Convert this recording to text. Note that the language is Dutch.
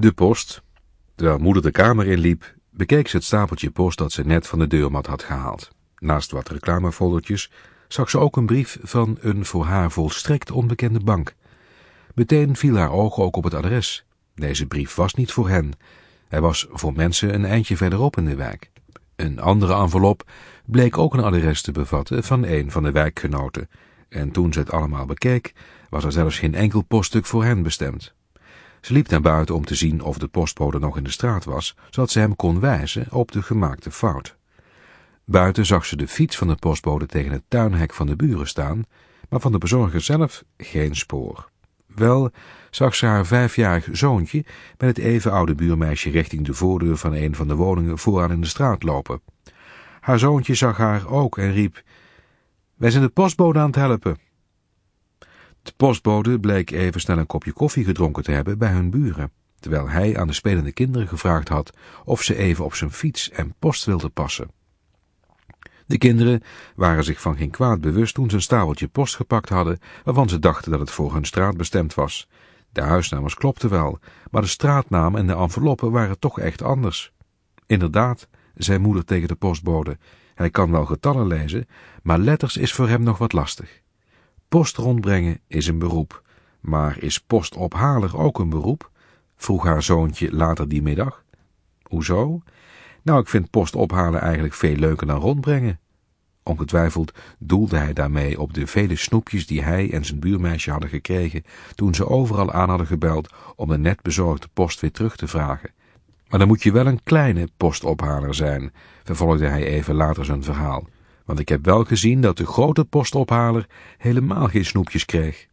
De post. Terwijl moeder de kamer inliep, bekeek ze het stapeltje post dat ze net van de deurmat had gehaald. Naast wat reclamefoldertjes zag ze ook een brief van een voor haar volstrekt onbekende bank. Meteen viel haar oog ook op het adres. Deze brief was niet voor hen. Hij was voor mensen een eindje verderop in de wijk. Een andere envelop bleek ook een adres te bevatten van een van de wijkgenoten. En toen ze het allemaal bekeek, was er zelfs geen enkel poststuk voor hen bestemd. Ze liep naar buiten om te zien of de postbode nog in de straat was, zodat ze hem kon wijzen op de gemaakte fout. Buiten zag ze de fiets van de postbode tegen het tuinhek van de buren staan, maar van de bezorger zelf geen spoor. Wel zag ze haar vijfjarig zoontje met het even oude buurmeisje richting de voordeur van een van de woningen vooraan in de straat lopen. Haar zoontje zag haar ook en riep, wij zijn de postbode aan het helpen. De postbode bleek even snel een kopje koffie gedronken te hebben bij hun buren, terwijl hij aan de spelende kinderen gevraagd had of ze even op zijn fiets en post wilden passen. De kinderen waren zich van geen kwaad bewust toen ze een stapeltje post gepakt hadden, waarvan ze dachten dat het voor hun straat bestemd was. De huisnamers klopten wel, maar de straatnaam en de enveloppen waren toch echt anders. Inderdaad, zei moeder tegen de postbode, hij kan wel getallen lezen, maar letters is voor hem nog wat lastig. Post rondbrengen is een beroep, maar is postophaler ook een beroep? vroeg haar zoontje later die middag. Hoezo? Nou, ik vind post ophalen eigenlijk veel leuker dan rondbrengen. Ongetwijfeld doelde hij daarmee op de vele snoepjes die hij en zijn buurmeisje hadden gekregen toen ze overal aan hadden gebeld om de net bezorgde post weer terug te vragen. Maar dan moet je wel een kleine postophaler zijn, vervolgde hij even later zijn verhaal. Want ik heb wel gezien dat de grote postophaler helemaal geen snoepjes kreeg.